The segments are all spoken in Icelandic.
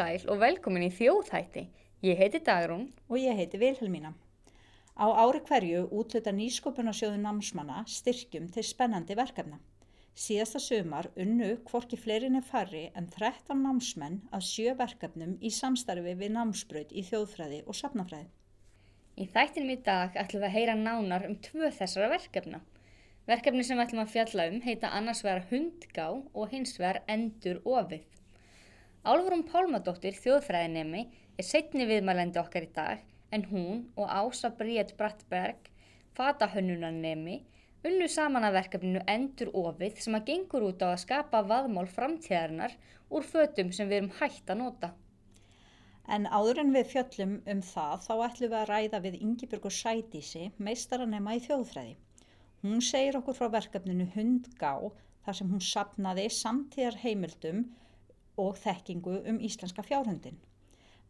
sæl og velkomin í þjóðhætti. Ég heiti Dagrún. og ég heiti Vilhelmína. Á ári hverju útluta nýsköpunarsjóðu námsmanna styrkjum til spennandi verkefna. Síðasta sumar unnu hvorki fleirin en farri en 13 námsmenn að sjö verkefnum í samstarfi við námsbraut í þjóðfræði og safnafræði. Í þættinum í dag ætlum við að heyra nánar um tvö þessara verkefna. Verkefni sem við ætlum að fjalla um heita annars vegar hundgá og hins vegar endur ofið. Álfurum Pálmadóttir, þjóðfræðinemi, er setni viðmælendi okkar í dag en hún og Ása Bríett Brattberg, fatahönnunarnemi, unnu saman að verkefninu endur ofið sem að gengur út á að skapa vaðmál framtíðarinnar úr fötum sem við erum hægt að nota. En áður en við fjöllum um það þá ætlum við að ræða við Ingibjörgu Sædísi, meistaranema í þjóðfræði. Hún segir okkur frá verkefninu Hundgá þar sem hún sapnaði samtíðar heimildum og þekkingu um íslenska fjárhundin.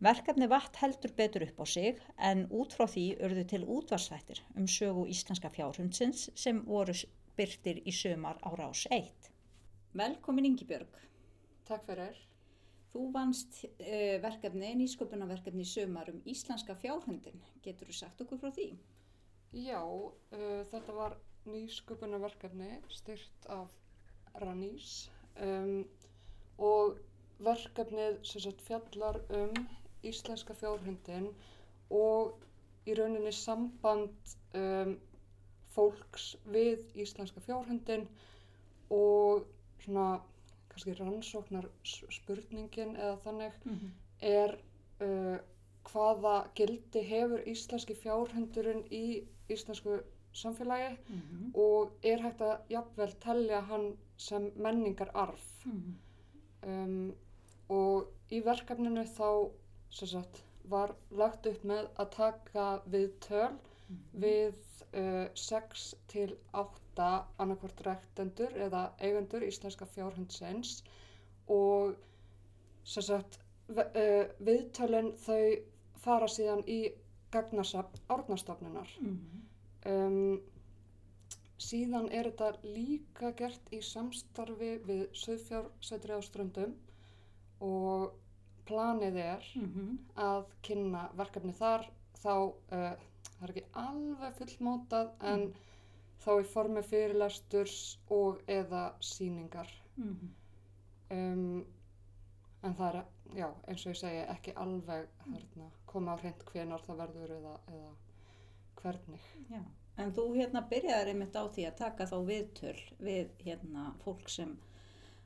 Verkefni vatt heldur betur upp á sig en út frá því urðu til útvarsþættir um sögu íslenska fjárhundsins sem voru byrtir í sömar á rás 1. Velkomin Ingibjörg. Takk fyrir. Þú vannst uh, verkefni, nýsköpunarverkefni í sömar um íslenska fjárhundin. Getur þú sagt okkur frá því? Já, uh, þetta var nýsköpunarverkefni styrt af Ranís um, og verkefnið sem sagt fjallar um íslenska fjárhundin og í rauninni samband um, fólks við íslenska fjárhundin og svona kannski rannsóknar spurningin eða þannig Mm -hmm. er uh, hvaða gildi hefur íslenski fjárhundurinn í íslensku samfélagi Mm -hmm. og er hægt að jafnvel telja hann sem menningar arf Mhm. um, og í verkefninu þá sagt, var lagt upp með að taka við töl við uh, 6 til 8 annarkvort rektendur eða eigendur íslenska fjárhundsins. Og sagt, uh, viðtölin þau fara síðan í gagnasafn árnastofnunar. Mhm. um, síðan er þetta líka gert í samstarfi við Söðfjársætri á Ströndum og planið er Mhm. að kynna verkefni þar. Þá, uh, það er ekki alveg fullmótað en þá í formi fyrirlesturs og eða síningar Mhm. um, en það er, já, eins og ég segi ekki alveg hérna, koma á hreint hvenar það verður eða, eða hvernig. Já, en þú hérna byrjaðir einmitt á því að taka þá viðtöl við hérna fólk sem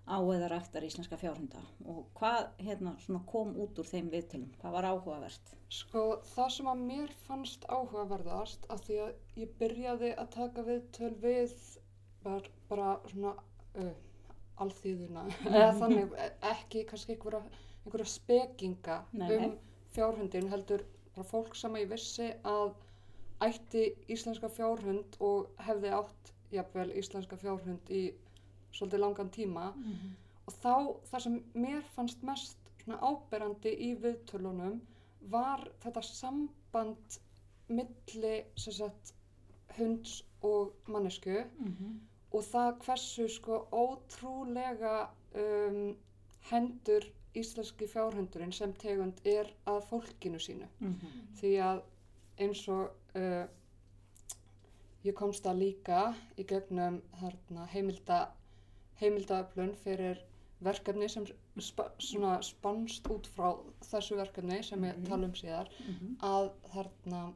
á eða ræktar íslenska fjárhunda og hvað hérna svona kom út úr þeim viðtölum, hvað var áhugavert? Sko það sem að mér fannst áhugaverðast að því að ég byrjaði að taka viðtöl við var bara svona uh, alþýðuna eða þannig e- ekki kannski einhverja, einhverja spekinga Nei, nei. um fjárhundin heldur bara fólk sem ég vissi að ætti íslenska fjárhund og hefði átt jafnvel íslenska fjárhund í svolítið langan tíma og þá það sem mér fannst mest áberandi í viðtölunum var þetta samband milli sagt hunds og mannesku Mhm. og það hversu sko ótrúlega um, hendur íslenski fjárhundurinn sem tegund er að fólkinu sínu Mhm. því að eins og uh, ég komst að líka í gegnum heimilda, heimildaöflun fyrir verkefni sem spa, svona spannst út frá þessu verkefni sem ég Mhm. tala um síðar Mhm. að þarna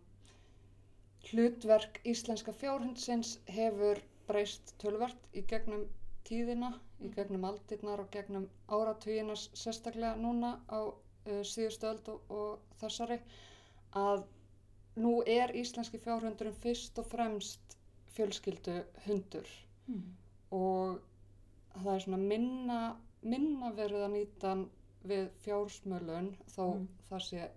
hlutverk íslenska fjárhundsins hefur breyst tölvert í gegnum tíðina, í gegnum aldirnar og gegnum áratugina s- sérstaklega núna á uh, síðustu öld og, og þessari að nú er íslenski fjárhundurinn fyrst og fremst fjölskyldu hundur Mhm. og það er svona minna, minna verið að nýta við fjársmölun þó Mm. það sé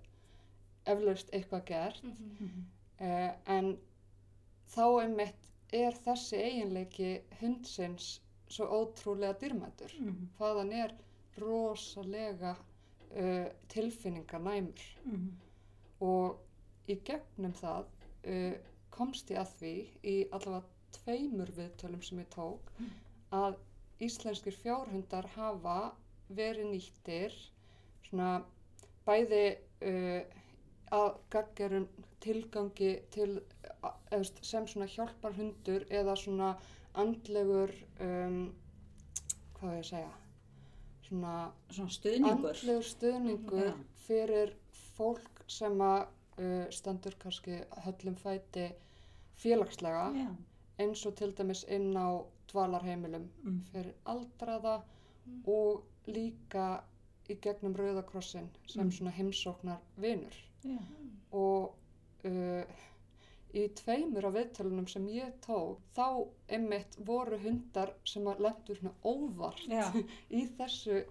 eflaust eitthvað gert Mhm. uh, en þá einmitt er þessi eiginleiki hundsins svo ótrúlega dýrmætur Mhm. hvað hann er rosalega uh, tilfinninganæmur Mhm. og í gegnum það uh, komst ég að því í allavega tveimur viðtölum sem ég tók að íslenskir fjárhundar hafa verið nýttir svona bæði uh, að gaggerum tilgangi til, veist, sem svona hjálpar hundur eða svona andlegur, um, hvað á ég að segja, svona Svona stuðningur. andlegur stuðningur Já. fyrir fólk sem að uh, stendur kannski höllum fæti félagslega Já. eins og til dæmis inn á dvalarheimilum Mm. fyrir aldraða og líka í gegnum Rauðakrossin sem Mm. svona heimsóknar vinur Já. og uh, í tveimur af viðtölunum sem ég tók þá einmitt voru hundar sem að lendur svona óvart Já. í þessu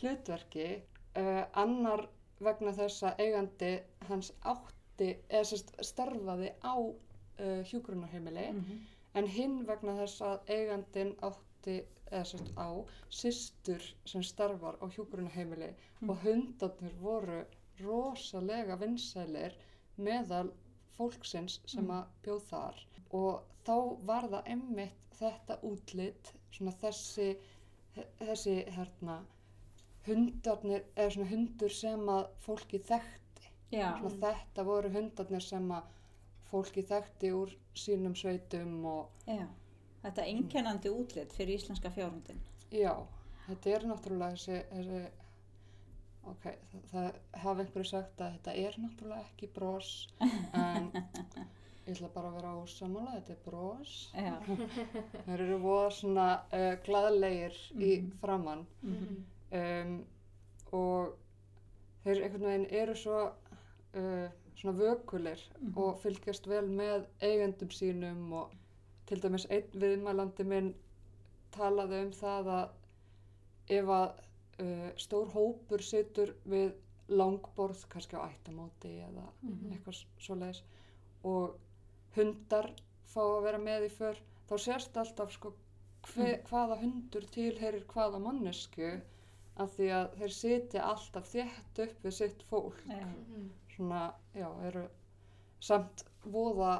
hlutverki uh, annar vegna þess að eigandi hans átti eða sérst starfaði á uh, hjúgrunarheimili Mhm. En hinn vegna þess að eigandin átti eða sérst á systur sem starfar á hjúgrunarheimili Mm. og hundarnir voru rosalega vinsælir meðal fólksins sem Mm. að bjóð þar og þá var það emmitt þetta útlit svona þessi þessi hérna hundarnir, eða svona hundur sem að fólki þekkti Já. svona þetta voru hundarnir sem að fólki þekkti úr sínum sveitum og Já. Þetta einkennandi útlit fyrir íslenska fjárhundin. já, þetta er náttúrulega þessi, þessi ok, það, það hafa einhverju sagt að þetta er náttúrulega ekki bros en ég ætla bara að vera ósamála, þetta er Já. þeir eru voða svona uh, gladlegir í Mhm. framann Mhm. um, og þeir einhvern veginn eru svo uh, svona vökulir Mhm. og fylgjast vel með eigendum sínum og til dæmis einn viðmælandi minn talaði um það að ef að uh, stór hópur situr við langborð kannski á ættamóti eða Mhm. eitthvað svoleiðis og hundar fá að vera með í för þá sérst alltaf sko hve, hvaða hundur tilherir hvaða mannesku af því að þeir sitja alltaf þétt upp við sitt fólk Já. Svona, já, eru samt voða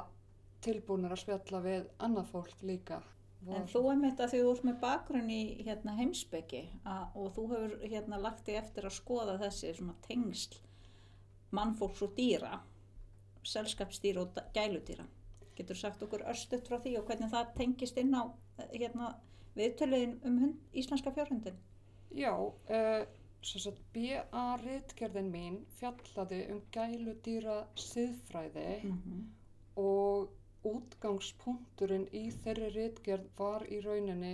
tilbúinir að spjalla við annað fólk líka voða En þú einmitt að því þú ert með bakgrunn í hérna, heimsbyggi og þú hefur hérna, lagt þig eftir að skoða þessi tengsl mannfólks og dýra, selskapsdýra og gæludýra. Getur sagt okkur örstuðt frá því og hvernig það tengist inn á hérna, viðtöluðin um hund, íslenska fjárhundin? Já, uh, B.A. ritgerðin mín fjallaði um gæludýra siðfræði -hmm. og útgangspunkturinn í þeirri ritgerð var í rauninni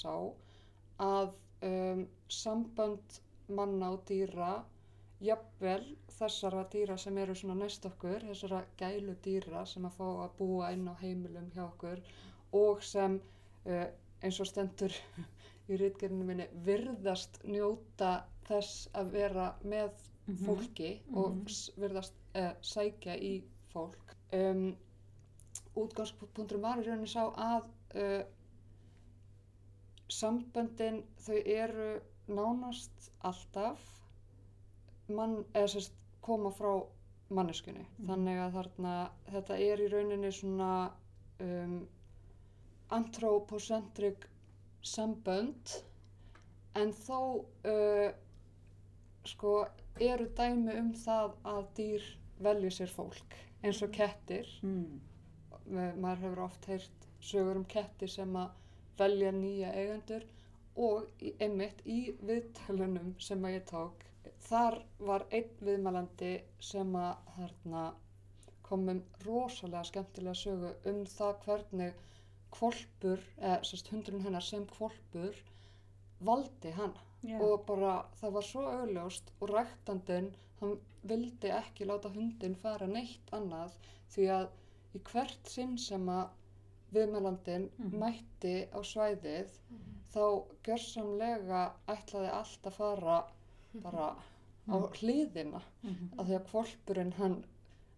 sá að um, sambönd manna og dýra, jafnvel þessara dýra sem eru svona næst okkur, þessara gælu dýra sem að fá að búa inn á heimilum hjá okkur og sem uh, eins og stendur í ritgerðinu minni virðast njóta þess að vera með Mhm. fólki og Mhm. s- virðast uh, sækja í fólk. Um, útgangspunktur var í rauninni sá að uh, samböndin þau eru nánast alltaf mann, eða sérst koma frá manneskunni. Mhm. Þannig að þarna, þetta er í rauninni svona um, anthropocentric sambönd en þó uh, sko eru dæmi um það að dýr velji sér fólk eins og kettir Mm. Ma- maður hefur oft heyrt sögur um ketti sem að velja nýja eigendur og einmitt í viðtölunum sem að ég tók þar var einn viðmælandi sem að þarna komum rosalega skemmtilega sögu um það hvernig kvolpur, eða sérst hundurinn hennar sem kvolpur valdi hana Já. og bara það var svo augljóst og ræktandinn hann vildi ekki láta hundin fara neitt annað því að í hvert sinn sem að viðmælandin Mhm. mætti á svæðið þá gjörsamlega ætlaði allt að fara bara á Mhm. hliðina Mhm. af því að kvolpurinn hann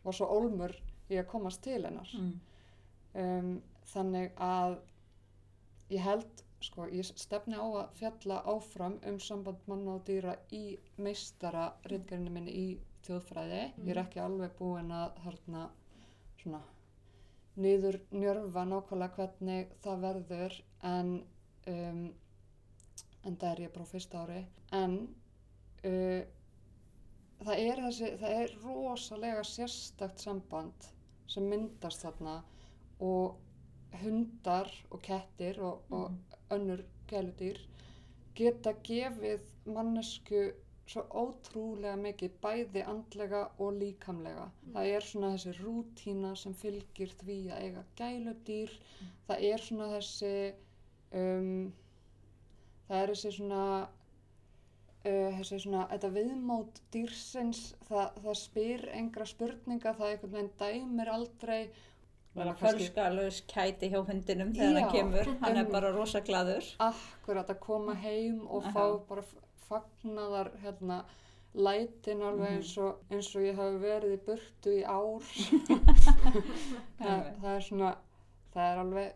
var svo ólmur í að komast til hennar Mm. um, þannig að ég held sko, ég stefni á að fjalla áfram um samband manna og dýra í meistara ritgerinu minni í þjóðfræði. Ég er ekki alveg búin að þarna svona niður njörfa nákvæmlega hvernig það verður en um, en það er ég bara á fyrsta ári. En uh, það er þessi, það er rosalega sérstakt samband sem myndast þarna og hundar og kettir og, og önnur gæludýr geta gefið mannesku svo ótrúlega mikið bæði andlega og líkamlega. Það er svona þessi rútína sem fylgir því að eiga gæludýr. Það er svona þessi, um, það er þessi svona, uh, þessi svona, þetta viðmót dýrsins, það, það spyr engra spurninga, það einhvern veginn dæmir aldrei. Bara fölskalus kæti hjá hundinum þegar hann Já, kemur, hann er bara rosa glaður. akkurat að koma heim og Aha. fá bara fagnaðar hérna lætin alveg Mhm. eins, og, eins og ég hafi verið í burtu í ár það, Einmitt. það er svona það er alveg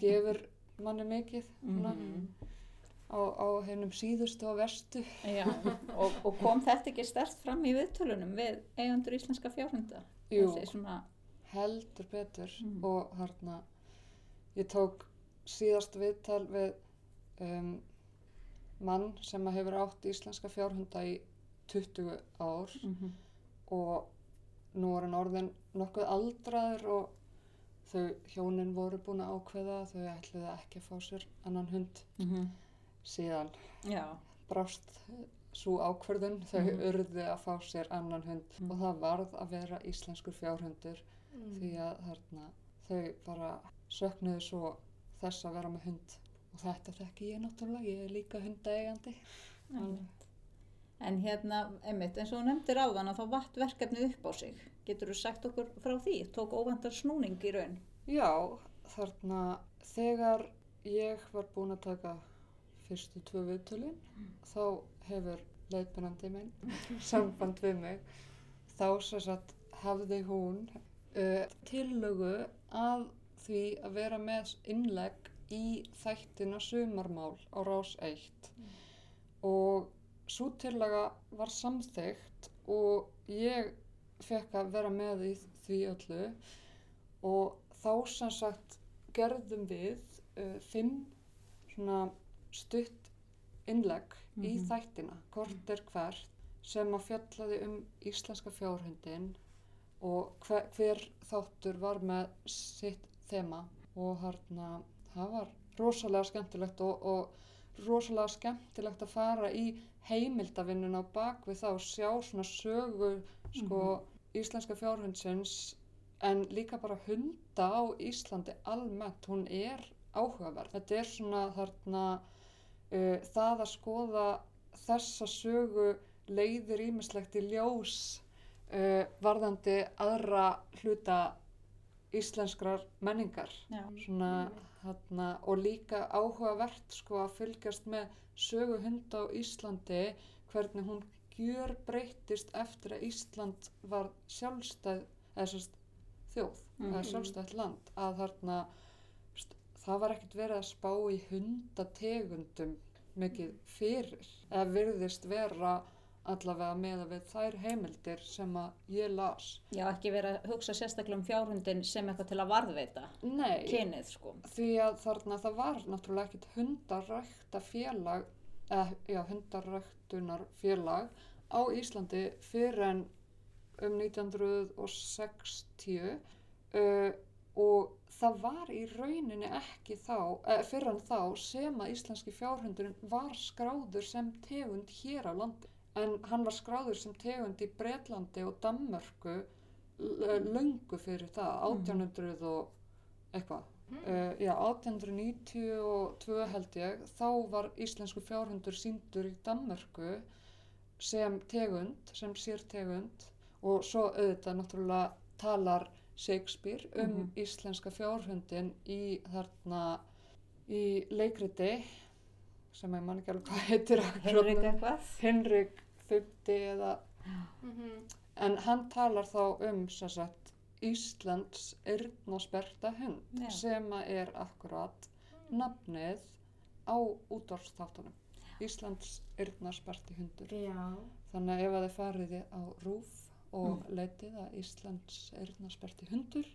gefur manni mikið svona, Mhm. á, á hennum síðustu og verstu Já, og, og kom þetta ekki stert fram í viðtölunum við eigandur íslenska fjárhunda? Jú. Svona, heldur betur Mhm. og hérna ég tók síðast viðtal við um, mann sem hefur átt íslenska fjárhunda í 20 ár mm og nú er hann orðin nokkuð aldraður og þau hjónin voru búin að ákveða þau ætluðu ekki að fá sér annan hund mhm. síðan já, brást svo ákverðun þau Mhm. urðu að fá sér annan hund Mhm. og það varð að vera íslenskur fjárhundur Mm. því að þarna þau bara söknuðu svo þess að vera með hund og þetta þekki ég náttúrulega, ég er líka hundaegandi. En hérna, einmitt, eins og þú nefndir áðan að þá vatt verkefnið upp á sig. Getur þú sagt okkur frá því? Tók óvæntar snúning í raun? Já, þarna þegar ég var búin að taka fyrstu tvö viðtölin þá hefur leiðbennandi minn samband við mig þá sem sagt hafði hún uh, tillögu að því að vera með innlegg í þættina sumarmál á rás 1 og svo tillaga var samþygt og ég fekk að vera með í því öllu og þá sem sagt gerðum við uh, fimm svona stutt innlegg í Mhm. þættina, hvort er hvert sem að fjallaði um íslenska fjárhundin og hver, hver þáttur var með sitt þema. Og hérna það var rosalega skemmtilegt og, og rosalega skemmtilegt að fara í heimildavinnun á bakvið það og sjá svona sögu sko íslenska fjárhundsins en líka bara hunda á Íslandi almennt, hún er áhugaverð. Þetta er svona þarna uh, það að skoða þessa sögu leiðir ímislegt í ljós uh, varðandi aðra hluta íslenskrar menningar Já. svona, þarna, og líka áhugavert sko að fylgjast með sögu hunda á Íslandi hvernig hún gjör breytist eftir að Ísland var sjálfstæð eða sérst þjóð eða Mhm. sjálfstætt land að þarna það var ekkert verið að spá í hundategundum mikið fyrir eða virðist vera allavega með við þær heimildir sem að ég las Já, ekki vera að hugsa sérstaklega um fjárhundin sem eitthvað til að varðveita. Nei, Kynið, sko. því að þarna það var náttúrulega ekkert hundarækta félag eða já, hundaræktunar félag á Íslandi fyrir en um 1960 uh, og það var í rauninni ekki þá, eh, fyrir en þá sem að íslenski fjárhundurinn var skráður sem tegund hér á landi en hann var skráður sem tegund í Bretlandi og Danmörku l- löngu fyrir það, 1800 og eitthvað. Uh, já, 1892 held ég, þá var íslensku fjárhundur síndur í Danmörku sem tegund, sem sértegund og svo auðvitað náttúrulega talar Shakespeare um Mhm. íslenska fjárhundin í þarna í leikriti sem ég man ekki alveg hvað heitir Henrik eitthvað? Henrik 50 eða Mhm. en hann talar þá um sem sagt Íslands eyrnasperta hund Já. sem er akkurat nafnið á útvarstáttunum Íslands eyrnasperti hundur Já. þannig að ef að þið farið á rúf og leitið að Íslands eyrnasperti hundur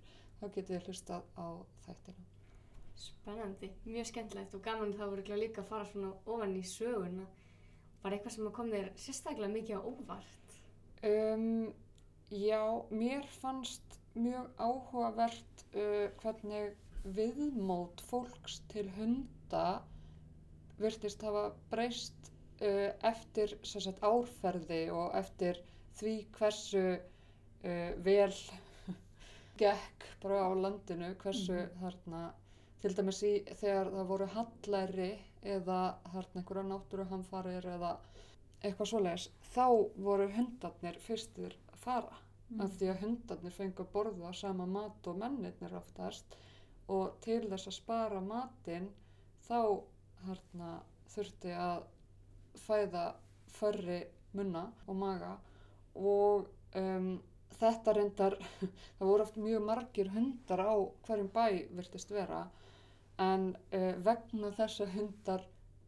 þá getið þið hlustað á þættina Spennandi, mjög skemmtilegt og gaman þá voru ekki líka að fara svona ofan í söguna. Bara eitthvað sem kom þér sérstaklega mikið á óvart. Um, já, mér fannst mjög áhugavert uh, hvernig viðmót fólks til hunda virtist hafa breyst uh, eftir sagt, árferði og eftir því hversu uh, vel gekk bara á landinu, hversu þarna, til dæmis í þegar það voru hallæri eða þarna einhverja náttúruhamfarir eða eitthvað svoleiðis, þá voru hundarnir fyrstir að fara. Af því að hundarnir fengu að borða sama mat og mennirnir oftast og til þess að spara matinn þá hérna, þurfti að fæða förri munna og maga og um, þetta reyndar, það voru oft mjög margir hundar á hverjum bæ virtist vera en uh, vegna þess að hundar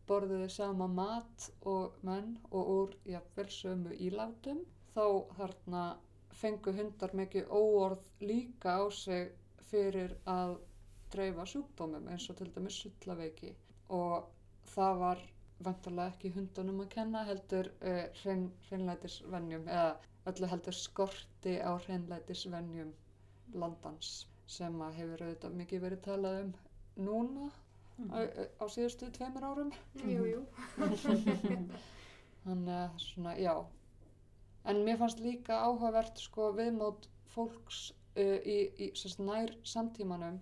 borðuðu sama mat og menn og úr jafnvel sömu ílátum þá þarna fengu hundar mikið óorð líka á sig fyrir að dreifa sjúkdómum eins og til dæmis sullaveiki. Og það var vantarlega ekki hundunum að kenna heldur uh, hrein, hreinlætisvenjum eða öllu heldur skorti á hreinlætisvenjum landans sem að hefur auðvitað mikið verið talað um núna á, á síðustu tveimur árum. Jú, jú. þannig að svona, já. En mér fannst líka áhugavert sko viðmót fólks uh, í, í sérst, nær samtímanum.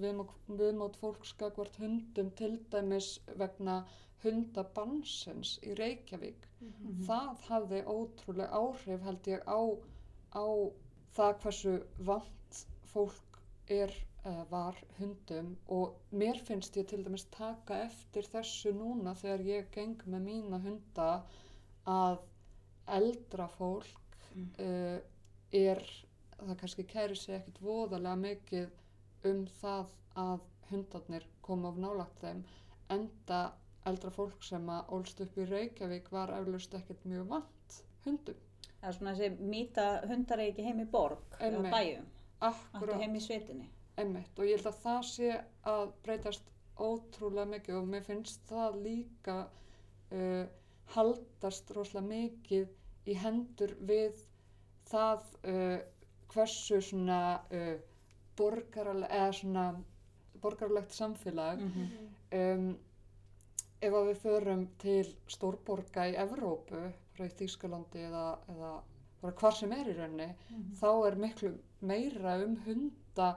Viðmót, viðmót fólks gagvart hundum til dæmis vegna hundabansins í Reykjavík. Það hafði ótrúlega áhrif held ég á, á það hversu vant fólk er var hundum og mér finnst ég til dæmis taka eftir þessu núna þegar ég geng með mína hunda að eldra fólk uh, er, það kannski kæri sig ekkit voðalega mikið um það að hundarnir koma of nálagt þeim enda eldra fólk sem að ólst upp í Reykjavík var eflaust ekkert mjög vant hundum. Það er svona þessi mýta hundar er ekki heim í borg eða bæjum, alltaf heim í sveitinni. Einmitt og ég held að það sé að breytast ótrúlega mikið og mér finnst það líka uh, haldast rosalega mikið í hendur við það uh, hversu svona uh, borgaraleg, eða svona borgaralegt samfélag um, ef að við förum til stórborga í Evrópu, frá í Þýskalandi eða, eða hvar sem er í rauninni, þá er miklu meira um hunda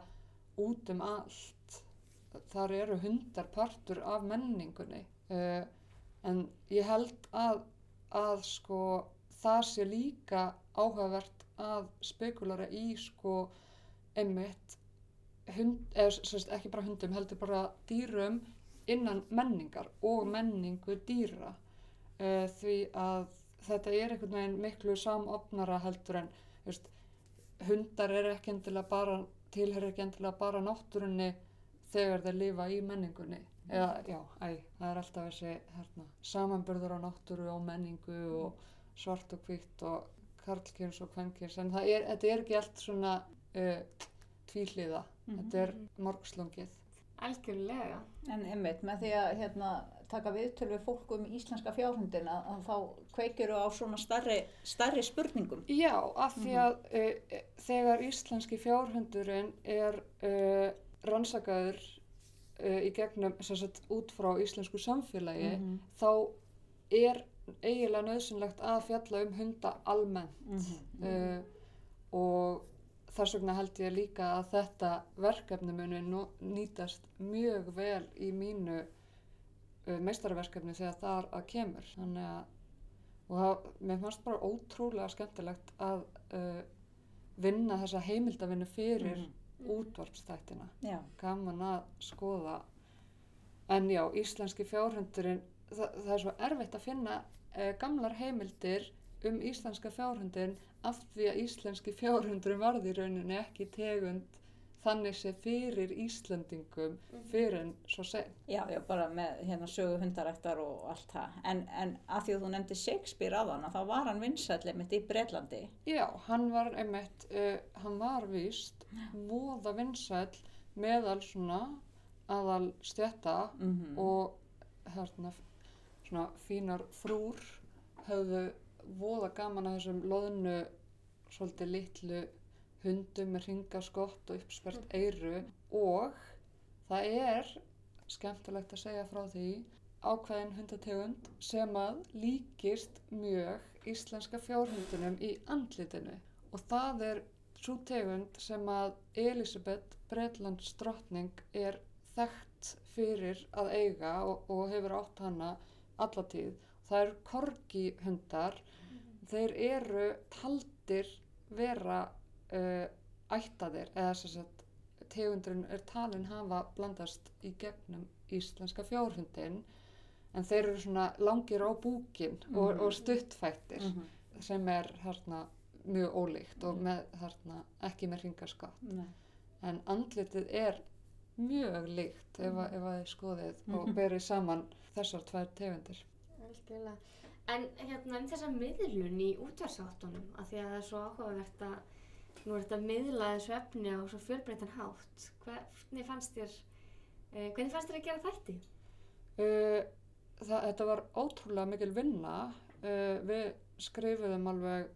út um allt. Þar eru hundar partur af menningunni. Uh, en ég held að, að sko, það sé líka áhugavert að spekulara í sko, einmitt hund, eða sérst, ekki bara hundum, heldur bara dýrum innan menningar og menningu dýra uh, því að þetta er einhvern veginn miklu samofnara heldur en veist, hundar er ekki endilega bara tilherir ekki endilega bara náttúrunni þegar þeir lifa í menningunni. Eða já, æ, það er alltaf þessi hérna, samanburður á náttúru og menningu og svart og hvítt og karlkins og kvenkins en það er, þetta er ekki allt svona uh, tvíhliða, þetta er morgslungið. Algjörlega. En einmitt, með því að hérna, taka viðtöl við fólk um íslenska fjárhundin að, þá kveikir á svona starri, starri spurningum. Já, af því að uh, þegar íslenski fjárhundurinn er uh, rannsakaður uh, í gegnum, sem sagt, út frá íslensku samfélagi, þá er eiginlega nöðsynlegt að fjalla um hunda almennt. Uh, og þess vegna held ég líka að þetta verkefni muni nú- nýtast mjög vel í mínu uh, meistaraverkefni þegar það að kemur. Þannig að og það, mér fannst bara ótrúlega skemmtilegt að uh, vinna þessa heimildavinnu fyrir útvarpstættina Já, gaman að skoða. En já, íslenski fjárhundurinn það, það er svo erfitt að finna uh, gamlar heimildir um íslenska fjárhundin af því að íslenski fjárhundurinn varði í rauninni ekki tegund þannig sé fyrir Íslendingum fyrir en svo sen já, já, bara með hérna sögu hundarættar og allt það. En, en að því að þú nefndi Shakespeare á þann, þá var hann vinsætli mitt í Bretlandi. Já, hann var einmitt, uh, hann var víst voða vinsæll meðal svona aðal stjætta Mhm. og hérna svona fínar frúr höfðu voða gaman að þessum loðnu svolítið litlu hundum með ringaskott og uppspert eyru. Og það er skemmtilegt að segja frá því ákveðin hundategund sem að líkist mjög íslenska fjárhundunum í andlitinu. Og það er svo tegund sem að Elisabeth Breitlands drottning er þekkt fyrir að eiga og, og hefur átt hana allatíð. Það eru korgi hundar, þeir eru taldir vera uh, ættaðir eða þess að tegundurinn er talin hafa blandast í gegnum íslenska fjárhundin en þeir eru svona langir á búkin og, Mhm. og stuttfættir Mhm. sem er hérna mjög ólíkt og með, hérna, ekki með ringaskatt Nei. en andlitið er mjög líkt ef, að- ef að þið skoðið og Mhm. berið saman þessar tvær tegundir. En hérna um þessa miðlun í útvarsáttunum, af því að það er svo áhugavert að nú er þetta miðla þessu efni á svo fjölbreytan hátt. Hvernig fannst þér, uh, hvernig fannst þér að gera þætti? uh, það, þetta var ótrúlega mikil vinna uh, við skrifuðum alveg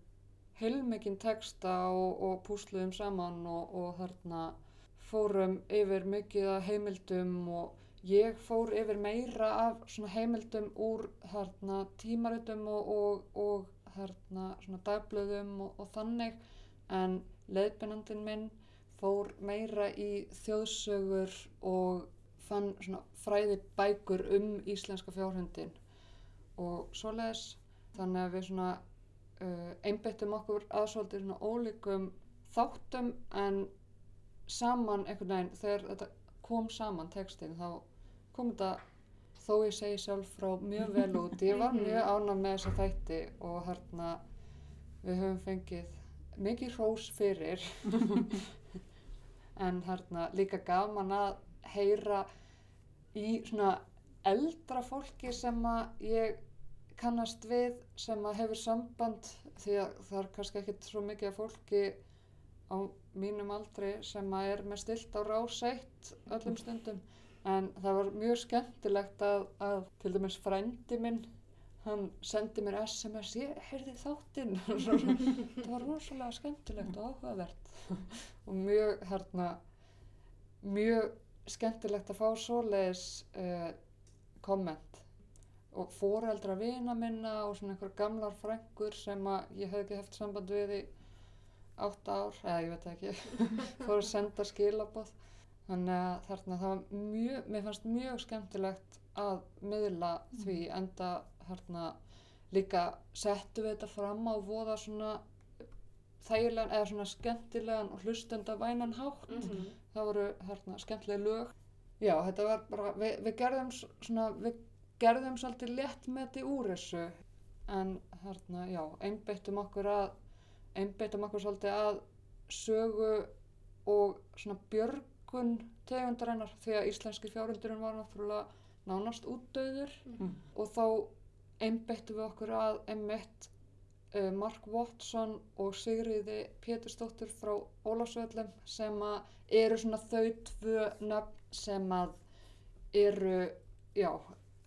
heilmikinn texta og, og púsluðum saman og, og þarna fórum yfir mikið heimildum og ég fór yfir meira af heimildum úr þarna tímaritum og, og, þarna dagblöðum og þannig en leiðbennandin minn fór meira í þjóðsögur og fann fræði bækur um íslenska fjárhundin og svoleiðis. Þannig að við svona uh, einbyttum okkur aðsvöldir svona ólíkum þáttum en saman einhvern veginn þegar þetta kom saman textin þá kom þetta þó ég segi sjálf frá mjög vel út. Ég var mjög ánað með þessa þætti og hérna við höfum fengið mikið hrós fyrir. En hérna líka gaman að heyra í svona eldra fólki sem að ég kannast við sem að hefur samband því að það er kannski ekkert svo mikið af fólki á mínum aldri sem að er með stilt á ráseitt öllum stundum. En það var mjög skemmtilegt að, að til dæmis frændi minn hann sendi mér SMS ég heyrði þáttinn. Það var rosalega skemmtilegt og áhugavert. Og mjög hérna mjög skemmtilegt að fá svoleiðis uh, komment. Og foreldra vina minna og svona einhver gamlar frængur sem að ég hef ekki haft samband við í átta ár, eða ég veit ekki. Fór að senda skilaboð. Þannig að þarna það var mjög mér fannst mjög skemmtilegt að miðla því enda þarna líka settu við þetta fram á voða svona þægilegan eða svona skemmtilegan og hlustenda vænan hátt. Mhm. það voru hérna skemmtileg lög. Já þetta var bara við, við gerðum svona við gerðum svolítið létt með þetta úr þessu. En hérna já einbeittum okkur að einbeittum okkur svolítið að sögu og svona björgun tegundarinnar því að íslenski fjárhundurinn var náttúrulega nánast útdauður Mm. og þá einbeittum við okkur að einmitt uh, Mark Watson og Sigriði Pétursdóttur frá Ólafsvöllum sem að eru svona þau tvö nöfn sem að eru, já,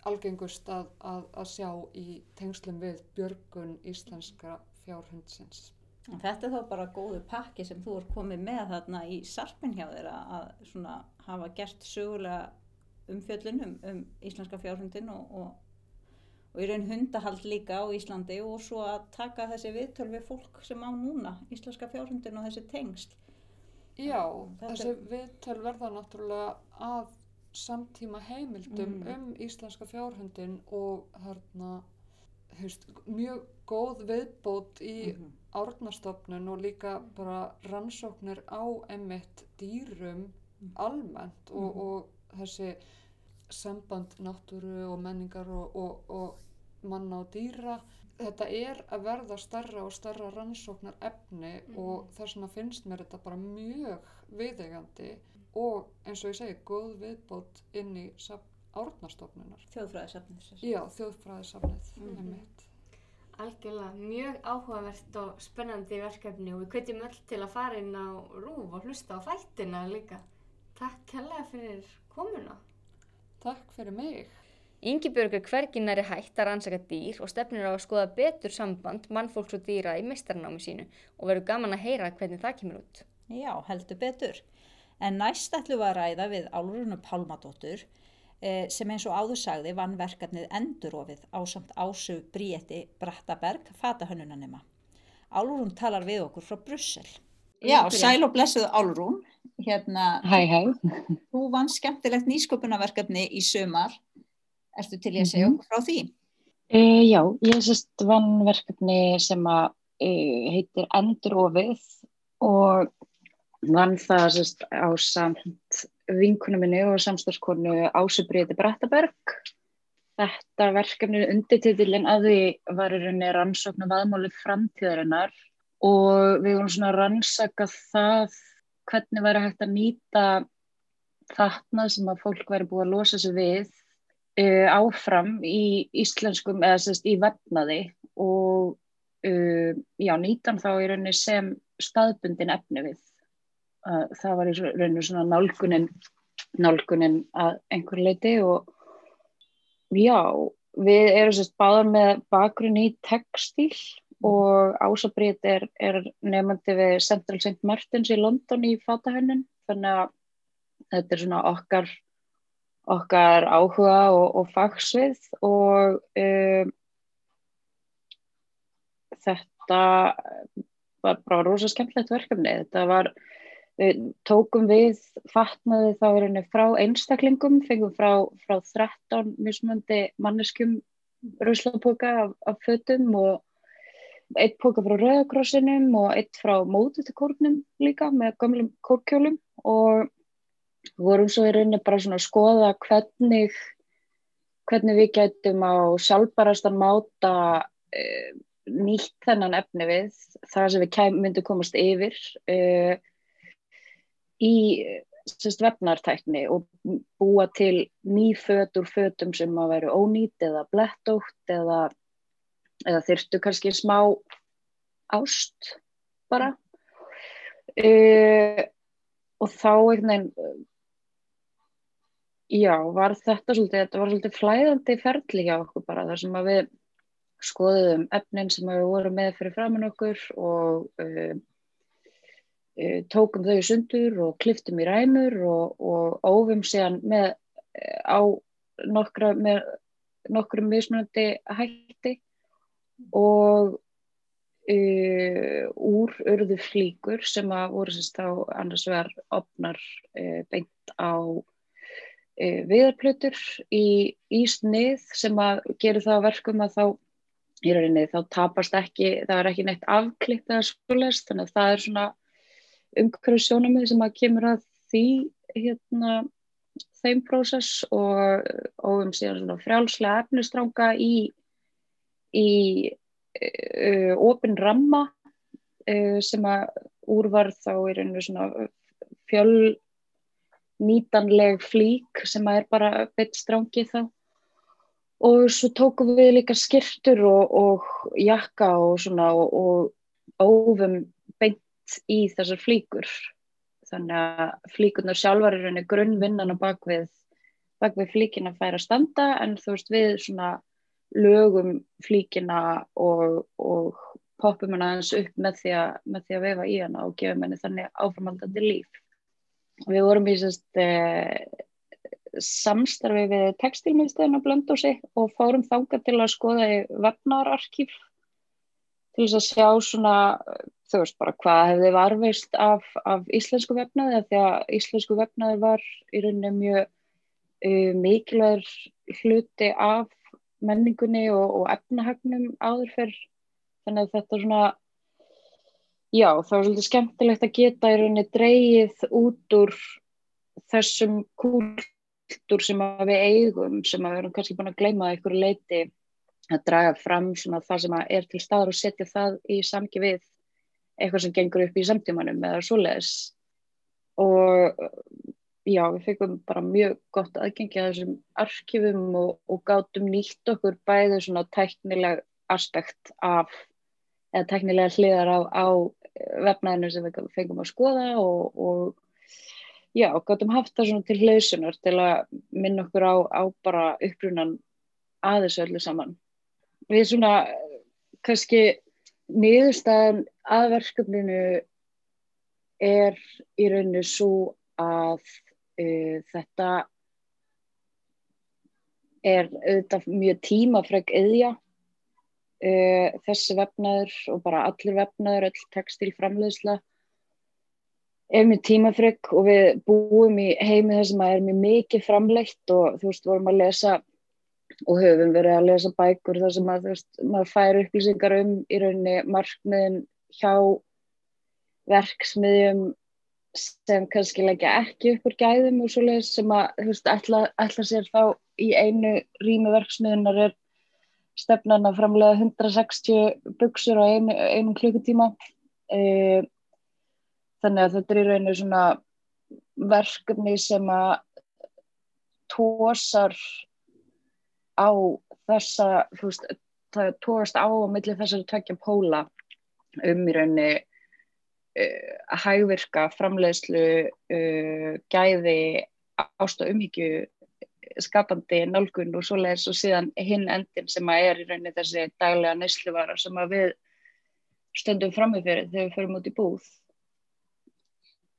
algengust að, að, að sjá í tengslum við björgun íslenska fjárhundsins. Þetta er þá bara góðu pakki sem þú er komið með þarna í sarpin hjá þér að svona hafa gert sögulega umfjöllun um, um íslenska fjárhundin og, og, og í raun hundahald líka á Íslandi og svo að taka þessi viðtöl við fólk sem á núna íslenska fjárhundin og þessi tengsl. Já, Þetta þessi viðtöl verða náttúrulega að samtíma heimildum Mm. um íslenska fjárhundin og hérna, hefst, mjög góð viðbót í Mhm. árnastofnun og líka bara rannsóknir á emmitt dýrum Mhm. almennt og, Mhm. og þessi samband náttúru og menningar og, og, og manna og dýra þetta er að verða starra og starra rannsóknar efni Mhm. og þess vegna finnst mér þetta bara mjög viðeigandi og eins og ég segi góð viðbót inn í safn árnastofnunar Þjóðfræðisafnið. já, þjóðfræðisafnið einmitt Algjörlega, mjög áhugavert og spennandi verkefni og við kveitum öll til að fara inn á rúf og hlusta á þættina líka. Takk kærlega fyrir komuna. Takk fyrir mig. Ingibjörg er hverginnari hægt að rannsaka dýr og stefnir á að skoða betur samband mannfólks og dýra í meistarnámi sínu og verður gaman að heyra hvernig það kemur út. Já, heldur betur. En næst ætlum við að ræða við Álurunu Pálmadóttur eh, sem eins og áður sagði vann verkefnið Endurofið á samt ásu Bríeti Brattaberg, fatahönnunanema. Álurun talar við okkur frá Brussel. Já, sæl og blessuð Álurun. Hérna, Hæ, hæ. þú vann skemmtilegt nýsköpunarverkefni í sömar. Ertu til ég að segja Mhm. okkur frá því? Uh, já, ég sérst vann verkefni sem að uh, heitir Endurofið og vann það sérst á samt vinkonu minni og samstagskonu Ásubriði Brattaberg. Þetta verkefni undirtitillin að því var í rauninni rannsóknu vaðmáli framtíðarinnar og við vorum svona að rannsaka það hvernig væri hægt að nýta þarna sem að fólk væri búið að losa sig við uh, áfram í íslenskum eða sérst í vefnaði og uh, já, nýtan þá í rauninni sem staðbundin efni við. Uh, það var í rauninni svona nálgunin, nálgunin að einhver leiti og já, við erum sérst báðar með bakgrunn í textíl og Ása Brít er, er nefandi við Central St. Martins í London í fatahönnun þannig að þetta er svona okkar okkar áhuga og, og fagsvið og um, þetta var bara rosa skemmtilegt verkefni þetta var við tókum við fatnaði þá er henni frá einstaklingum, fengum frá, frá 13 mismöndi manneskum ruslapoka af, af fötum og eitt póka frá Rauðakrossinum og eitt frá mótutekórnum líka með gamlum kórkjólum. Og vorum svo í rauninni bara svona að skoða hvernig hvernig við getum á sjálfbarastan máta uh, nýtt þennan efni við það sem við myndum komast yfir uh, í vefnartækni og búa til ný föt úr fötum sem að veru ónýtt eða blettótt eða, eða þyrstu kannski smá ást bara. Uh, og þá einhvern veginn já, var þetta svolítið, þetta var svolítið flæðandi ferli hjá okkur bara þar sem að við skoðum efnin sem við vorum með fyrir framann okkur og uh, uh, tókum þau sundur og kliftum í ræmur og, og ófum síðan með uh, á nokkra með nokkrum mismunandi hætti og úr urðu flíkur sem að voru sérst á annars vegar opnar beint á viðarplötur í, í snið sem að gera það verkum að þá í rauninni þá tapast ekki, það er ekki neitt afklipt eða svoleiðst, þannig að það er svona umhverju sjónamið sem að kemur að því hérna þeim prósess og óum síðan svona frjálslega efnistranga í í uh, opin ramma uh, sem að úrvarð þá í rauninu svona fjöl nýtanleg flík sem að er bara beitt strángi þá. Og svo tókum við líka skirtur og, og jakka og svona og, og ófum beint í þessar flíkur. Þannig að flíkunar sjálfar er henni grunnvinnan á bakvið bakvið flíkina fær að standa en þú veist við svona lögum flíkina og, og poppum henni aðeins upp með því að, með því að vefa í hana og gefum henni þannig áframaldandi líf. Við vorum í sérst eh, samstarfi við textilmiðstöðin á Blöndósi og fórum þanga til að skoða í vefnararkíf til þess að sjá svona, þú veist bara hvað hefði varveist af, af íslensku vefnaði því að íslensku vefnaði var í rauninni mjög uh, mikilvægur hluti af menningunni og, og efnahagnum áður fyrr þannig að þetta svona Já, það var svolítið skemmtilegt að geta í rauninni dreyið út úr þessum kúltúr sem við eigum, sem við erum kannski búin að gleyma að ykkur leiti að draga fram það sem er til staðar og setja það í samki við eitthvað sem gengur upp í samtímanum eða svoleiðis. Og já, við fengum bara mjög gott aðgengi að þessum arkifum og, og gátum nýtt okkur bæði svona tæknileg aspekt af eða teknilega hliðar á, á vefnaðinu sem við fengum að skoða og, og já, gáttum haft það svona til hlausunar til að minna okkur á, á bara upprunan að þessu öllu saman. Við svona, kannski, niðurstaðan að verkefninu er í rauninu svo að uh, þetta er auðvitað mjög tímafreg eðja uh, þessi vefnaður og bara allir vefnaður, öll textilframleðsla er mjög tímafreg og við búum í heimi sem að er mjög mikið framleitt og þú veist, vorum að lesa og höfum verið að lesa bækur þar sem að veist, maður fær upplýsingar um í rauninni markmiðin hjá verksmiðjum sem kannski leggja ekki upp úr gæðum og svoleiðis sem að, ætla, sér þá í einu rými verksmiðunar er stefnan að framlega 160 buksur á einu, einum klukkutíma. E, þannig að þetta er í rauninu svona verkefni sem að tósar á þessa, veist, það tóast á á milli þessari tvekja póla um í rauninu uh, hægvirka, framleiðslu, uh, gæði, ást og umhyggju, skapandi nálgun og svoleiðis og síðan hinn endin sem að er í rauninni þessi daglega neysluvara sem að við stöndum framifyrir þegar við förum út í búð.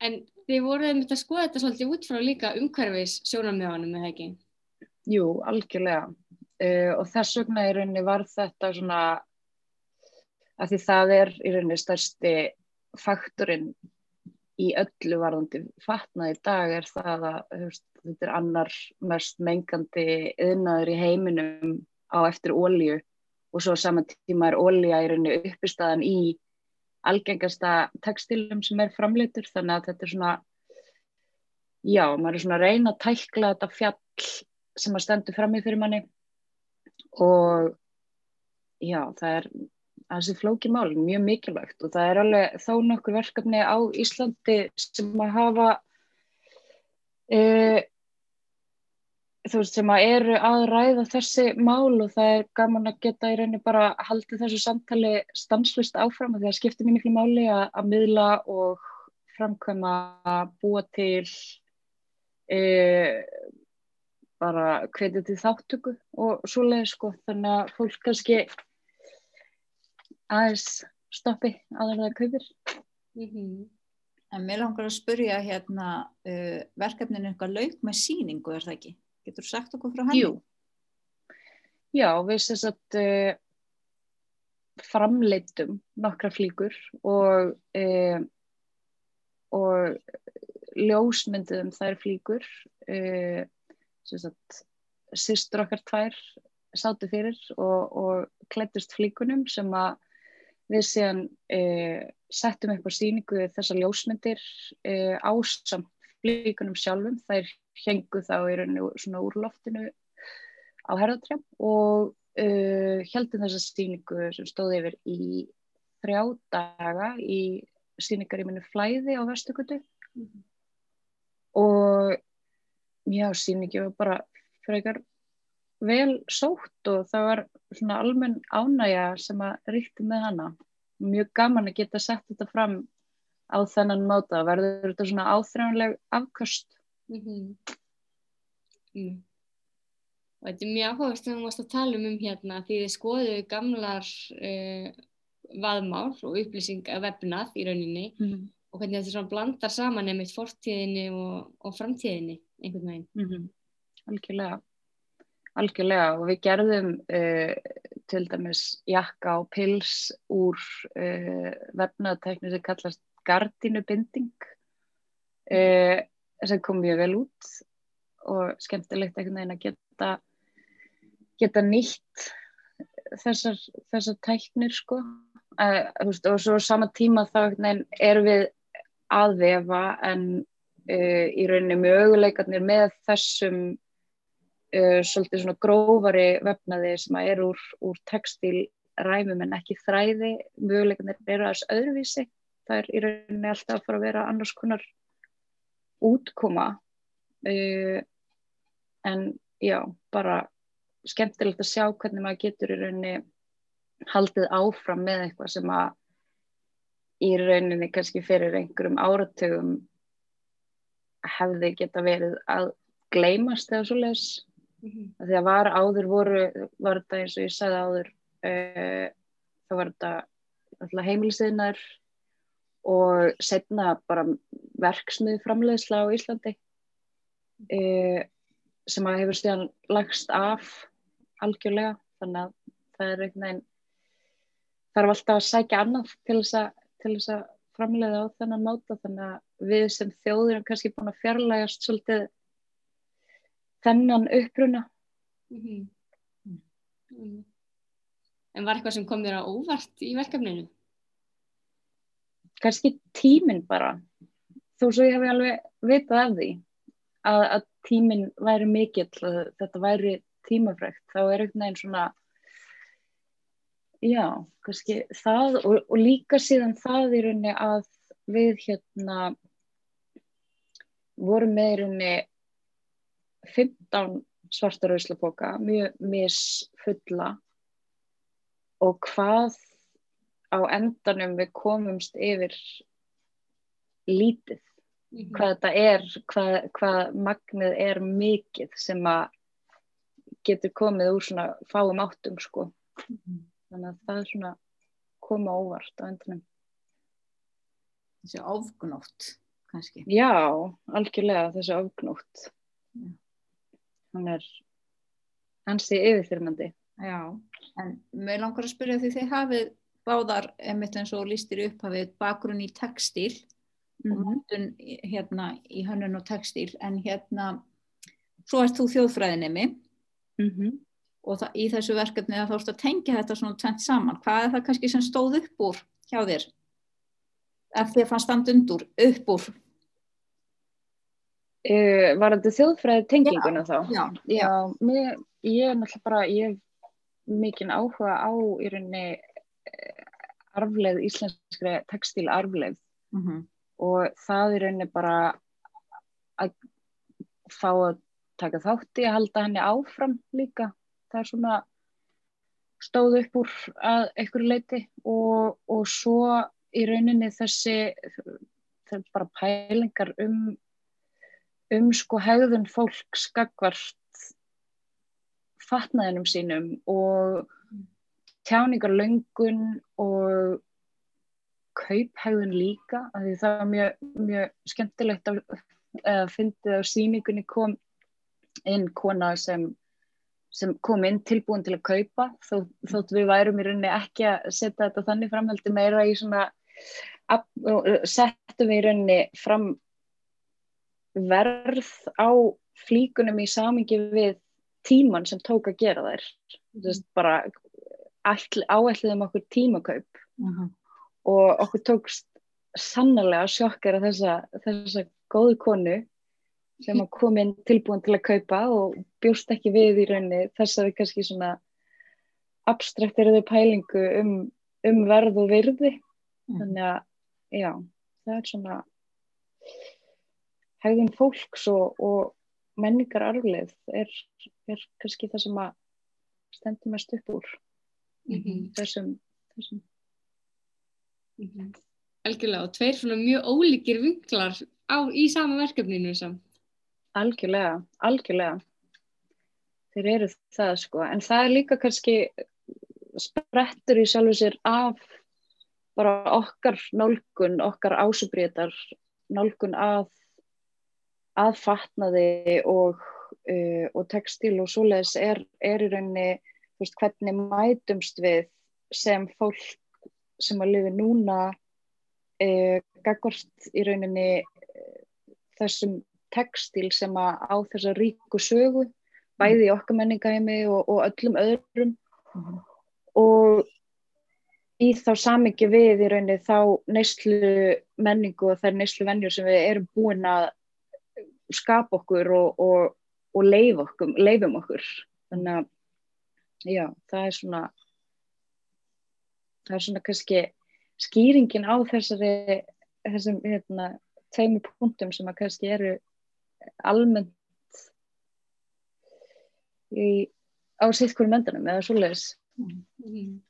En þið voruð með þetta að skoða þetta svolítið út frá líka umhverfis sjónamöðanum, eða ekki? Jú, algjörlega. Uh, og þess vegna í rauninni var þetta svona að því það er í rauninni stærsti faktorinn í öllu varðandi fatnað í dag er það að hefst, þetta er annar mest mengandi yðnaður í heiminum á eftir ólíu og svo saman tíma er ólíja í rauninni uppistæðan í algengasta textilum sem er framleitur þannig að þetta er svona já, maður er svona að reyna að tækla þetta fjall sem að stendur fram í fyrir manni. Og já, það er þessi flóki mál mjög mikilvægt og það er alveg þá nokkur verkefni á Íslandi sem að hafa e, þú veist sem að eru að ræða þessi mál og það er gaman að geta í rauninni bara að halda þessu samtali stanslist áfram því að skipta mjög miklu máli að, að miðla og framkvæma að búa til e, bara hvetja til þáttöku og svoleiði sko. Þannig að fólk kannski aðeins stoppi aðeins það kaupir mm -hmm. En mér langar að spurja hérna uh, verkefninu eitthvað lauk með síningu er það ekki? Getur þú sagt okkur frá henni? Jú, já við sést að uh, framleitum nokkra flíkur og uh, og ljósmynduðum þær flíkur uh, sýstur okkar tvær sátu fyrir og, og klættust flíkunum sem að Við séðan eh, settum upp á síningu þessar ljósmyndir eh, ásamt flíkunum sjálfum. Þær hengu þá í rauninu svona úr loftinu á herðatrjám og eh, heldum þessa síningu sem stóði yfir í þrjá daga í síningaríminu Flæði á Vestugutu. Mm -hmm. Og já, síningi var bara frekar vel sótt og það var svona almenn ánægja sem að ríkti með hana. Mjög gaman að geta sett þetta fram á þennan máta. Verður þetta svona áþrjónleg afkvöst? Mm -hmm. mm. Og þetta er mjög áhugast þegar þú varst að tala um um hérna því þið skoðuðu gamlar uh, vaðmál og upplýsing af vefnað í rauninni mm -hmm. og hvernig þetta svona blandar saman nefnitt fortíðinni og, og framtíðinni einhvern veginn. -hmm. Algjörlega. Algjörlega og við gerðum uh, til dæmis jakka og pils úr uh, vefnaðatækni sem kallast gardínubinding uh, sem kom mjög vel út og skemmtilegt einhvern veginn að geta, geta nýtt þessar, þessar tæknir sko. Veist, og svo sama tíma þá erum við aðvefa en í rauninni möguleikarnir með þessum uh, svolítið svona grófari vefnaði sem að er úr, úr textilræmum en ekki þræði. Möguleikarnir eru aðeins öðruvísi. Það er í rauninni alltaf að fara að vera annars konar útkoma. Uh, en já, bara skemmtilegt að sjá hvernig maður getur í rauninni haldið áfram með eitthvað sem að í rauninni kannski fyrir einhverjum áratugum hefði geta verið að gleymast eða svo leiðis Mhm. Af Því að var áður voru, var þetta eins og ég sagði áður, uh, þá var þetta alltaf heimilisiðnar og setna bara verksmið framleiðsla á Íslandi uh, sem að hefur stíðan lagst af algjörlega þannig að það er einhvern veginn þarf alltaf að sækja annað til þess að, til þess að framleiða á þennan máta þannig að við sem þjóður erum kannski búin að fjarlægast svolítið þennan uppruna Mhm. Mhm. En var eitthvað sem kom þér á óvart í verkefninu? kannski tíminn bara þó svo ég hefði alveg vitað af því að, að tíminn væri mikill að þetta væri tímafrækt þá er einhvern veginn svona já, kannski það og, og líka síðan það í rauninni að við hérna vorum með í rauninni 15 svarta rauðslapoka, mjög misfulla og hvað á endanum við komumst yfir lítið Mhm. hvað þetta er, hvað, hvað magnið er mikið sem að getur komið úr svona fáum áttum sko þannig að það er svona koma óvart á endanum Þessi ofgnótt, kannski. já, algjörlega þessi ofgnótt Já. Hann er hansi yfirþyrmandi Já, en mér langar að spyrja því þið hafið báðar, einmitt eins og lístir í upphafið, bakgrunn í textíl og Mhm. mótun í- hérna í hönnun og textíl, en hérna, svo ert þú þjóðfræðinemi Mhm. og það, í þessu verkefni þá ertu að tengja þetta svona tvent saman. Hvað er það kannski sem stóð upp úr hjá þér? Ef þið fannst stand undur, upp úr? Uh, var þetta þjóðfræði tenginguna þá? Já, Já, mér, ég er náttúrulega bara, ég hef mikinn áhuga á í rauninni eh, arfleð, íslenskri textíl arfleð Mm og það í rauninni bara að fá að taka þátti að halda henni áfram líka. Það er svona stóð upp úr að einhverju leiti og, og svo í rauninni þessi er bara pælingar um um sko hegðun fólks skakvart fatnaðinum sínum og tjáningarlöngun og kauphegðun líka því það var mjög, mjög skemmtilegt að, að fyndið á síningunni kom inn kona sem, sem kom inn tilbúin til að kaupa þó, þótt við værum í rauninni ekki að setja þetta þannig framhaldi meira í svona settum við í rauninni fram verð á flíkunum í samingi við tíman sem tók að gera þær þú veist bara áætliðum okkur tímakaup -hmm. og okkur tókst sannlega að sjokkera þessa, þessa góðu konu sem að kom inn tilbúin til að kaupa og bjóst ekki við í rauninni þessari kannski svona abstrakteriðu pælingu um, um verð og virði Mhm. þannig að já, það er svona hegðun fólks og, og menningar arfleð er, er kannski það sem að stendur mest upp úr Mhm. þessum, þessum Mhm. Algjörlega og tveir svona mjög ólíkir vinklar á, í sama verkefninu samt. Algjörlega, algjörlega. Þeir eru það sko, en það er líka kannski sprettur í sjálfu sér af bara okkar nálgun, okkar ásubrétar, nálgun að, að fatnaði og, uh, og textil og svoleiðis er, er í rauninni, veist, hvernig mætumst við sem fólk sem að lifi núna uh, gagvart í rauninni uh, þessum textil sem að á þessa ríku sögu bæði í okkar menningaheimi og, og öllum öðrum Mhm. og í þá samingi við í rauninni þá neyslu menningu og þær neyslu vennjur sem við erum búin að skapa okkur og, og, og leif okkur, leifum okkur þannig að já, það er svona það er svona kannski skýringin á þessari þessum hérna tveimur punktum sem að kannski eru almennt í, á sitt hverju mendanum eða svoleiðis. Mhm.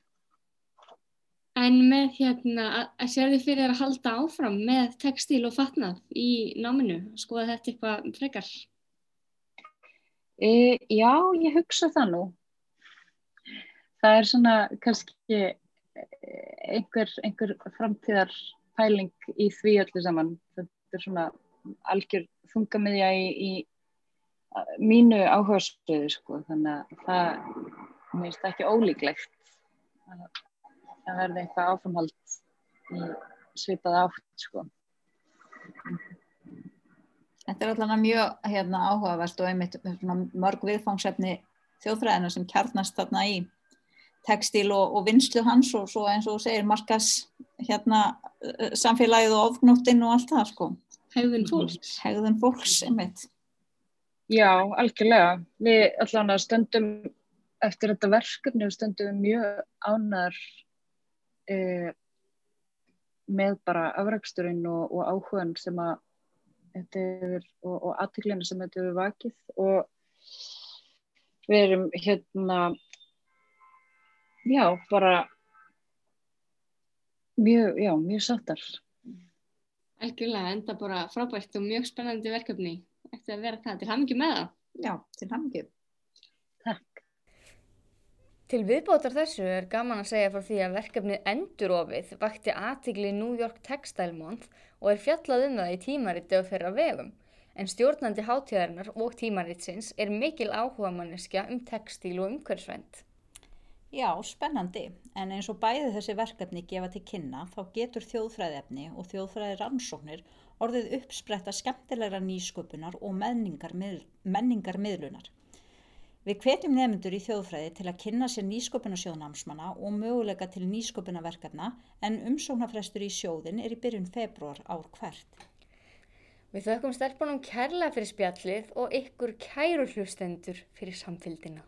En með hérna, að, að sér þið fyrir þér að halda áfram með textíl og fatnað í náminu, skoða þetta eitthvað frekar? E, já, ég hugsa það nú. Það er svona kannski eh, einhver, einhver framtíðar pæling í því öllu saman. Þetta er svona algjör þungamiðja í, í mínu áhersluðu sko. Þannig að það, mér finnst það ekki ólíklegt að það verði eitthvað áframhald í svipað átt sko. Þetta er allavega mjög hérna, áhugavert og einmitt mörg viðfangsefni þjóðfræðina sem kjarnast þarna í textil og, og vinslu hans og svo eins og segir markas hérna, samfélagið og ofgnóttinn og allt það sko. Hegðun fólks. Hegðun fólks einmitt. Já, algjörlega. Við allavega stöndum eftir þetta verkefni og stöndum við mjög ánar eh, með bara afræksturinn og, og áhugan sem að þetta hefur og, og aðtiklina sem þetta hefur vakið og við erum hérna já, bara mjög, já, mjög sáttar. Algjörlega, enda bara frábært og mjög spennandi verkefni. Ætti að vera það til hamngi með það. Já, til hamngi. Til viðbótar þessu er gaman að segja frá því að verkefnið Endurofið vakti aðtigli New York Textile Month og er fjallað um það í tímariti á þeirra vegum. En stjórnandi hátíðarinnar og tímaritsins er mikil áhuga manneskja um textíl og umhverfsvend. Já, spennandi, en eins og bæði þessi verkefni gefa til kynna þá getur þjóðfræðefni og þjóðfræði rannsóknir orðið uppspretta skemmtilegra nýsköpunar og menningar, menningar. Við hvetjum nefnendur í þjóðfræði til að kynna sér nýsköpuna sjóðnámsmanna og möguleika til nýsköpuna verkefna en umsóknarfrestur í sjóðin er í byrjun februar ár hvert. Við þökkum stelpunum kærlega fyrir spjallið og ykkur kæru hlustendur fyrir samfélgina.